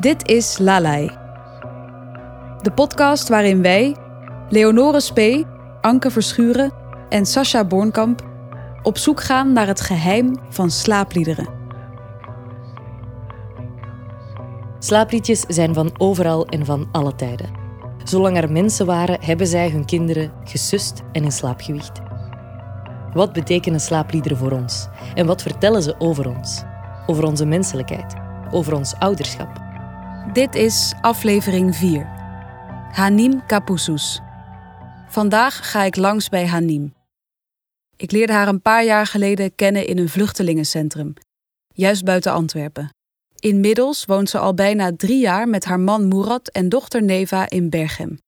Dit is Lalai. De podcast waarin wij, Leonore Spee, Anke Verschuren en Sascha Bornkamp op zoek gaan naar het geheim van slaapliederen. Slaapliedjes zijn van overal en van alle tijden. Zolang er mensen waren, hebben zij hun kinderen gesust en in slaap gewiegd. Wat betekenen slaapliederen voor ons? En wat vertellen ze over ons? Over onze menselijkheid? Over ons ouderschap? Dit is aflevering 4. Hanim Kapousous. Vandaag ga ik langs bij Hanim. Ik leerde haar een paar jaar geleden kennen in een vluchtelingencentrum, juist buiten Antwerpen. Inmiddels woont ze al bijna drie jaar met haar man Murat en dochter Neva in Berchem.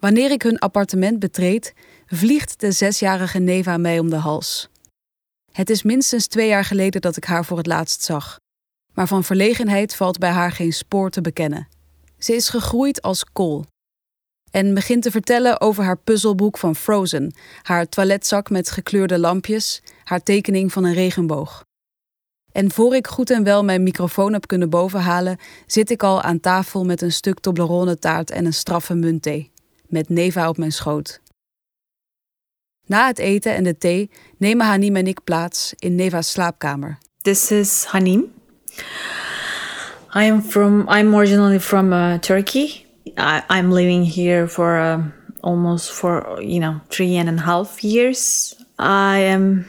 Wanneer ik hun appartement betreed, vliegt de zesjarige Neva mij om de hals. Het is minstens twee jaar geleden dat ik haar voor het laatst zag. Maar van verlegenheid valt bij haar geen spoor te bekennen. Ze is gegroeid als kool. En begint te vertellen over haar puzzelboek van Frozen, haar toiletzak met gekleurde lampjes, haar tekening van een regenboog. En voor ik goed en wel mijn microfoon heb kunnen bovenhalen, zit ik al aan tafel met een stuk Toblerone taart en een straffe muntthee, met Neva op mijn schoot. Na het eten en de thee nemen Hanim en ik plaats in Neva's slaapkamer. This is Hanim. I am from. I'm originally from uh, Turkey. I, I'm living here for uh, almost for you know three and a half years. I am.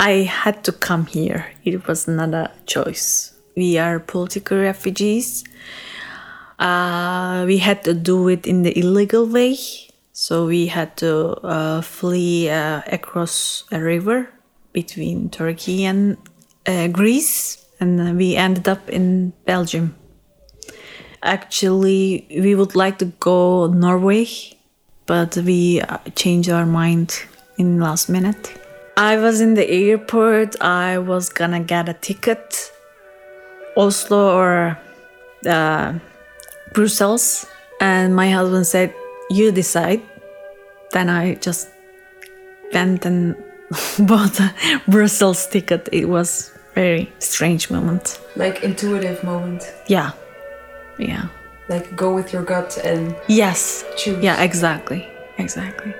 I had to come here. It was not a choice. We are political refugees. Uh, we had to do it in the illegal way. So we had to uh, flee uh, across a river between Turkey and uh, Greece, and we ended up in Belgium. Actually, we would like to go Norway, but we uh, changed our mind in last minute. I was in the airport. I was gonna get a ticket, Oslo or uh, Brussels, and my husband said, "You decide." Then I just went and bought a Brussels ticket. It was very strange moment. Like intuitive moment. Yeah, yeah, Like go with your gut and yes, choose. yeah, exactly, exactly.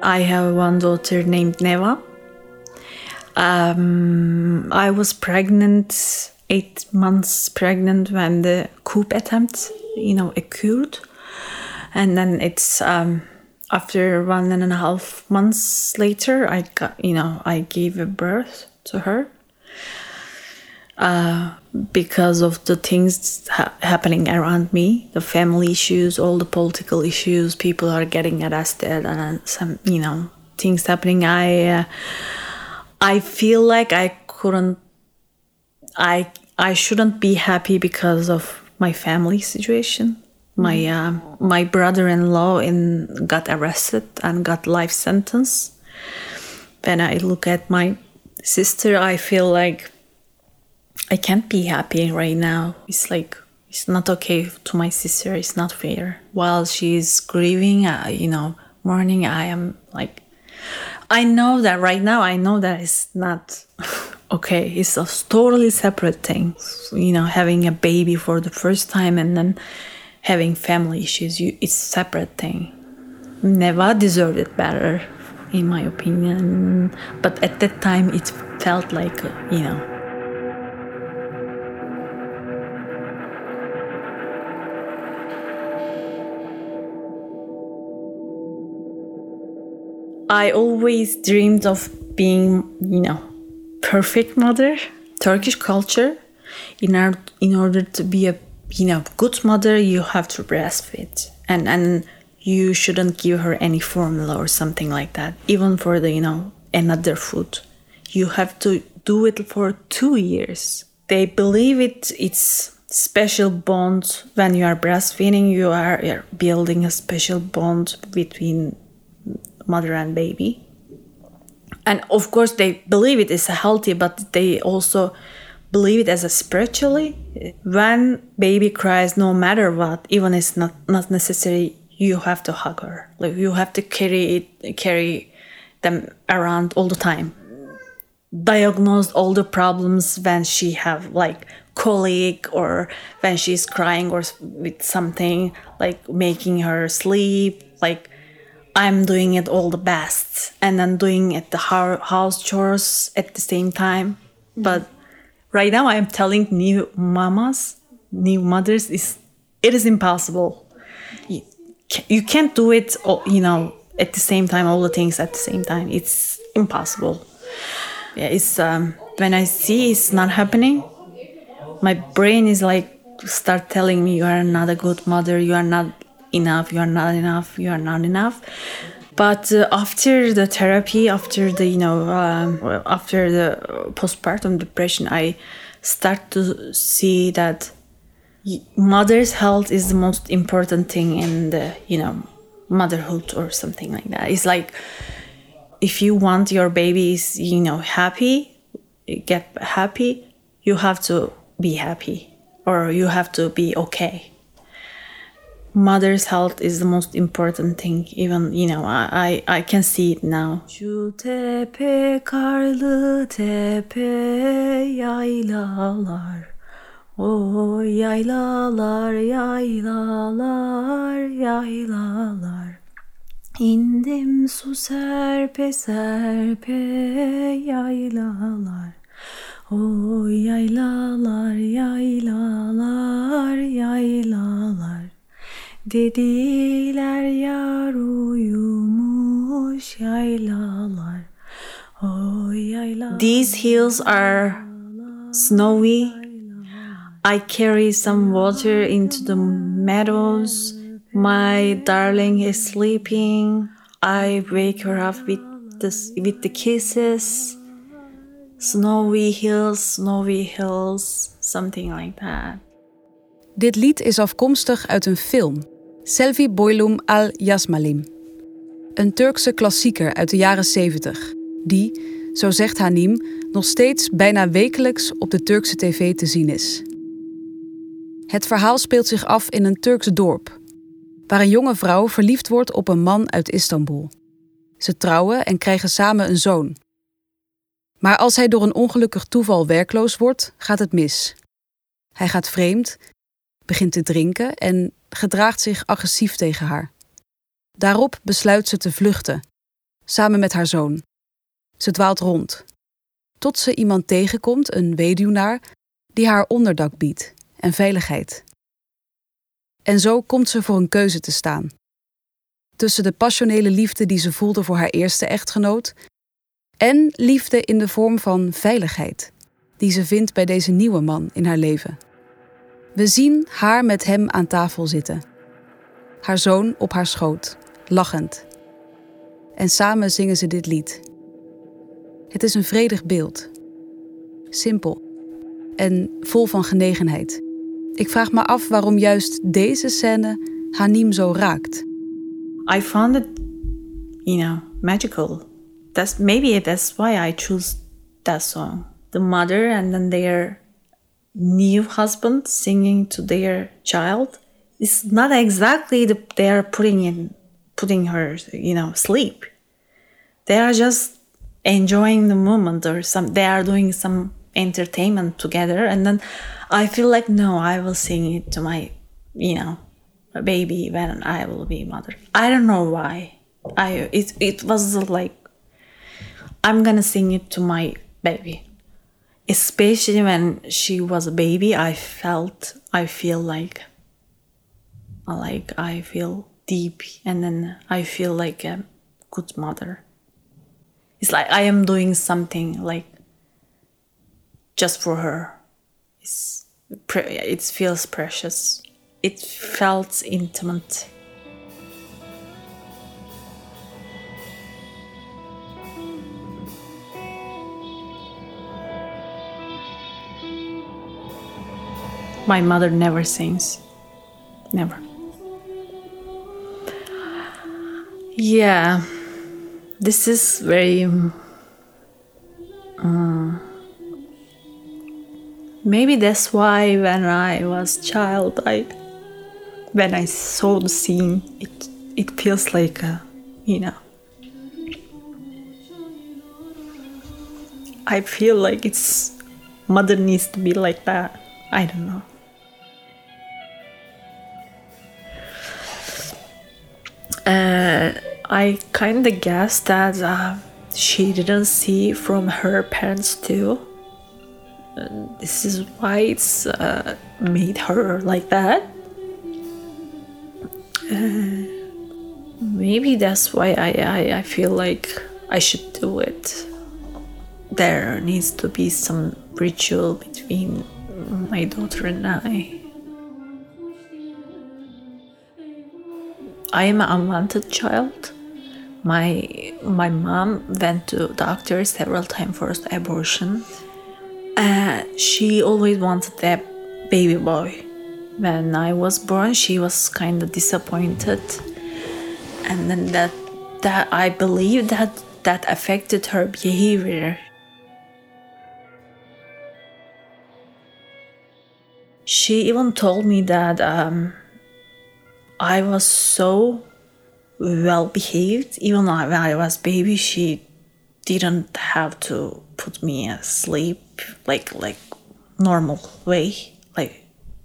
I have one daughter named Neva. Um, I was pregnant, eight months pregnant when the coup attempt, you know, occurred. And then it's um, after one and a half months later, I got, you know, I gave a birth to her uh, because of the things ha- happening around me, the family issues, all the political issues, people are getting arrested, and uh, some, you know, things happening. I, uh, I feel like I couldn't, I, I shouldn't be happy because of my family situation. My, uh, my brother-in-law in got arrested and got life sentence. When I look at my sister, I feel like I can't be happy right now. It's like it's not okay to my sister. It's not fair. While she's grieving, uh, you know, mourning, I am like, I know that right now. I know that it's not okay. It's a totally separate thing. You know, having a baby for the first time and then having family issues. You, it's a separate thing. Neva deserved it better, in my opinion. But at that time, it felt like, you know. I always dreamed of being, you know, perfect mother. Turkish culture, in order in order to be a you know good mother, you have to breastfeed, and and you shouldn't give her any formula or something like that. Even for the you know another food, you have to do it for two years. They believe it. It's special bond when you are breastfeeding. You are you're building a special bond between mother and baby. And of course, they believe it is healthy, but they also believe it as a spiritually. When baby cries, no matter what, even it's not not necessary you have to hug her. Like you have to carry it, carry them around all the time. Diagnose all the problems when she have like colic or when she's crying or with something like making her sleep like i'm doing it all the best and then doing it the house chores at the same time. Mm-hmm. but right now i'm telling new mamas new mothers is it is impossible. You, you can't do it you know at the same time all the things at the same time. It's impossible. Yeah it's um, when i see it's not happening my brain is like start telling me you are not a good mother you are not enough you are not enough you are not enough. But uh, after the therapy after the you know um, after the postpartum depression i start to see that mother's health is the most important thing in the you know motherhood or something like that. It's like if you want your babies you know happy get happy you have to be happy or you have to be okay mother's health is the most important thing. Even you know i i, I can see it now. Şu tepe karlı tepe yaylalar. O yaylalar yaylalar yaylalar. İndim su serpe serpe yaylalar. O yaylalar yaylalar Dediler yar uyumuş yaylalar. O yaylalar. These hills are snowy. I carry some water into the meadows. My darling is sleeping. I wake her up with the, with the kisses. Snowy Hills, Snowy Hills, something like that. Dit lied is afkomstig uit een film, Selvi Boylum al Yasmalim. Een Turkse klassieker uit de jaren 70, die, zo zegt Hanim, nog steeds bijna wekelijks op de Turkse tv te zien is. Het verhaal speelt zich af in een Turks dorp, waar een jonge vrouw verliefd wordt op een man uit Istanbul. Ze trouwen en krijgen samen een zoon, maar als hij door een ongelukkig toeval werkloos wordt, gaat het mis. Hij gaat vreemd, begint te drinken en gedraagt zich agressief tegen haar. Daarop besluit ze te vluchten, samen met haar zoon. Ze dwaalt rond, tot ze iemand tegenkomt, een weduwnaar, die haar onderdak biedt en veiligheid. En zo komt ze voor een keuze te staan. Tussen de passionele liefde die ze voelde voor haar eerste echtgenoot en liefde in de vorm van veiligheid, die ze vindt bij deze nieuwe man in haar leven. We zien haar met hem aan tafel zitten, haar zoon op haar schoot, lachend. En samen zingen ze dit lied. Het is een vredig beeld, simpel en vol van genegenheid. Ik vraag me af waarom juist deze scène Hanim zo raakt. I found it, you know, magical. that's maybe that's why I choose that song. The mother and then their new husband singing to their child is not exactly the, they are putting in putting her you know sleep. They are just enjoying the moment or some they are doing some entertainment together and then I feel like no I will sing it to my you know baby when I will be mother. I don't know why. I it it was like I'm gonna sing it to my baby. Especially when she was a baby, I felt, I feel like, like I feel deep and then I feel like a good mother. It's like I am doing something like just for her. It's, it feels precious. It felt intimate. My mother never sings. Never. Yeah, this is very. Um, maybe that's why when I was child, I when I saw the scene, it it feels like a, you know. I feel like it's mother needs to be like that. I don't know. I kind of guess that uh, she didn't see from her parents too. And this is why it's uh, made her like that. Uh, maybe that's why I, I, I feel like I should do it. There needs to be some ritual between my daughter and I. I am an unwanted child. My my mom went to doctor several times for abortion. Uh, she always wanted a baby boy. When I was born, she was kind of disappointed, and then that that I believe that that affected her behavior. She even told me that um, I was so well behaved. Even when I was baby, she didn't have to put me asleep like like normal way. Like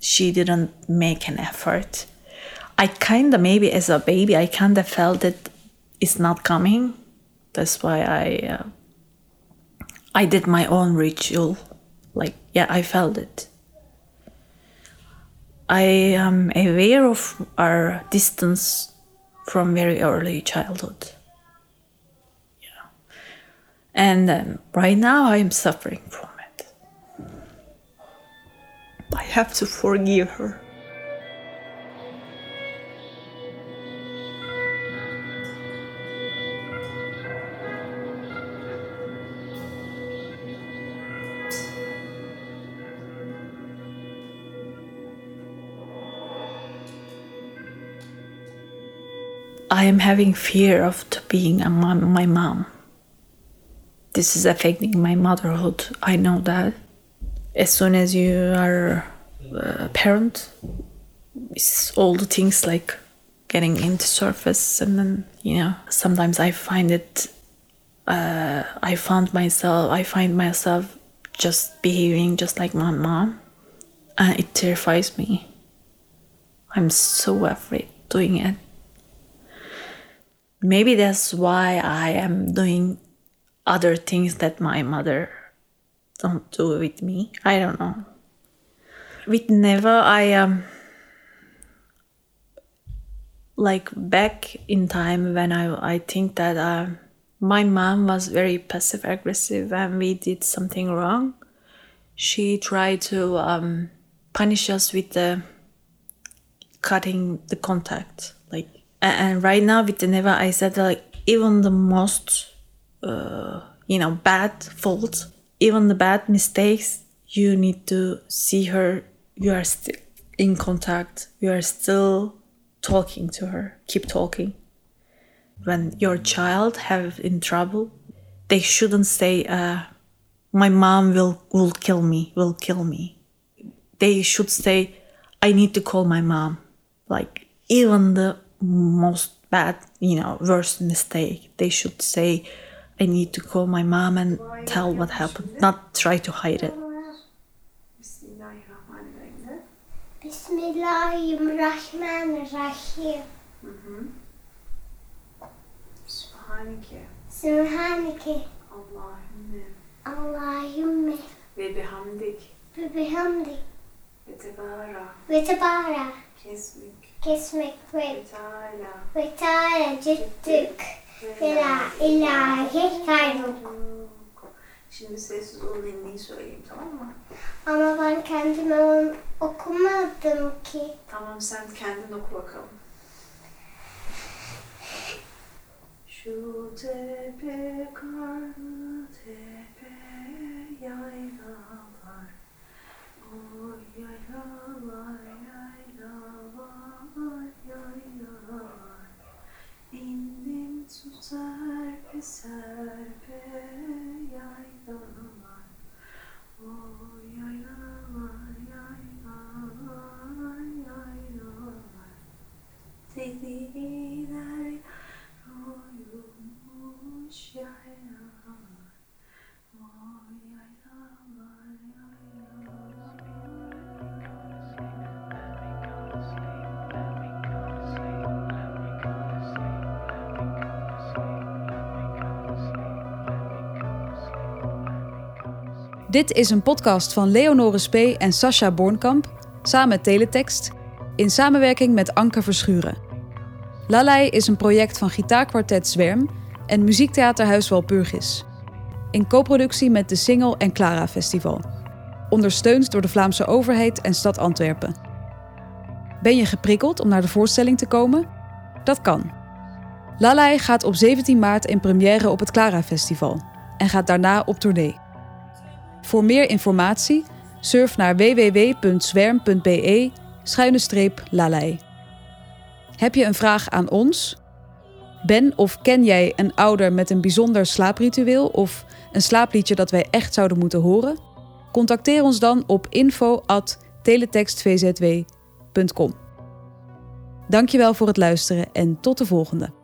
she didn't make an effort. I kind of maybe as a baby, I kind of felt that it's not coming. That's why I uh, I did my own ritual. Like yeah, I felt it. I am aware of our distance from very early childhood. Yeah. And um, right now I am suffering from it. I have to forgive her. I am having fear of being a mom, my mom. This is affecting my motherhood. I know that. As soon as you are a parent, it's all the things like getting into surface, and then you know sometimes I find it. Uh, I found myself. I find myself just behaving just like my mom, and it terrifies me. I'm so afraid doing it maybe that's why I am doing other things that my mother don't do with me. I don't know. With Neva, I um like back in time when I I think that uh, my mom was very passive aggressive and we did something wrong. She tried to um, punish us with the cutting the contact and right now with the Neva, I said like even the most uh, you know bad faults, even the bad mistakes, you need to see her. You are still in contact. You are still talking to her. Keep talking. When your child have in trouble, they shouldn't say, uh, "My mom will will kill me. Will kill me." They should say, "I need to call my mom." Like even the most bad, you know, worst mistake. They should say, I need to call my mom and tell what happened, not try to hide it. Bismillahirrahmanirrahim. Subhaneke. Subhaneke. Allahümme. Allahümme. Ve bihamdik. Ve bihamdik. Ve tebara. Ve tebara. Kesmik. Kesmek ve ve Teala cüttük ve la ilahe gayruk. Şimdi sessiz ol dinleyi söyleyeyim tamam mı? Ama ben kendime onu okumadım ki. Tamam sen kendin oku bakalım. Şu tepe karlı tepe yaylalar O yaylalar serpe Dit is een podcast van Leonore Spee en Sascha Bornkamp, samen met Teletext, in samenwerking met Anke Verschuren. Lalai is een project van gitaarkwartet Zwerm en muziektheaterhuis Walpurgis. In co-productie met de Singel en Clara Festival. Ondersteund door de Vlaamse overheid en stad Antwerpen. Ben je geprikkeld om naar de voorstelling te komen? Dat kan. Lalai gaat op 17 maart in première op het Clara Festival en gaat daarna op tournee. Voor meer informatie surf naar www.zwerm.be schuine lalei. Heb je een vraag aan ons? Ben of ken jij een ouder met een bijzonder slaapritueel of een slaapliedje dat wij echt zouden moeten horen? Contacteer ons dan op info@teletextvzw.com. Dankjewel voor het luisteren en tot de volgende.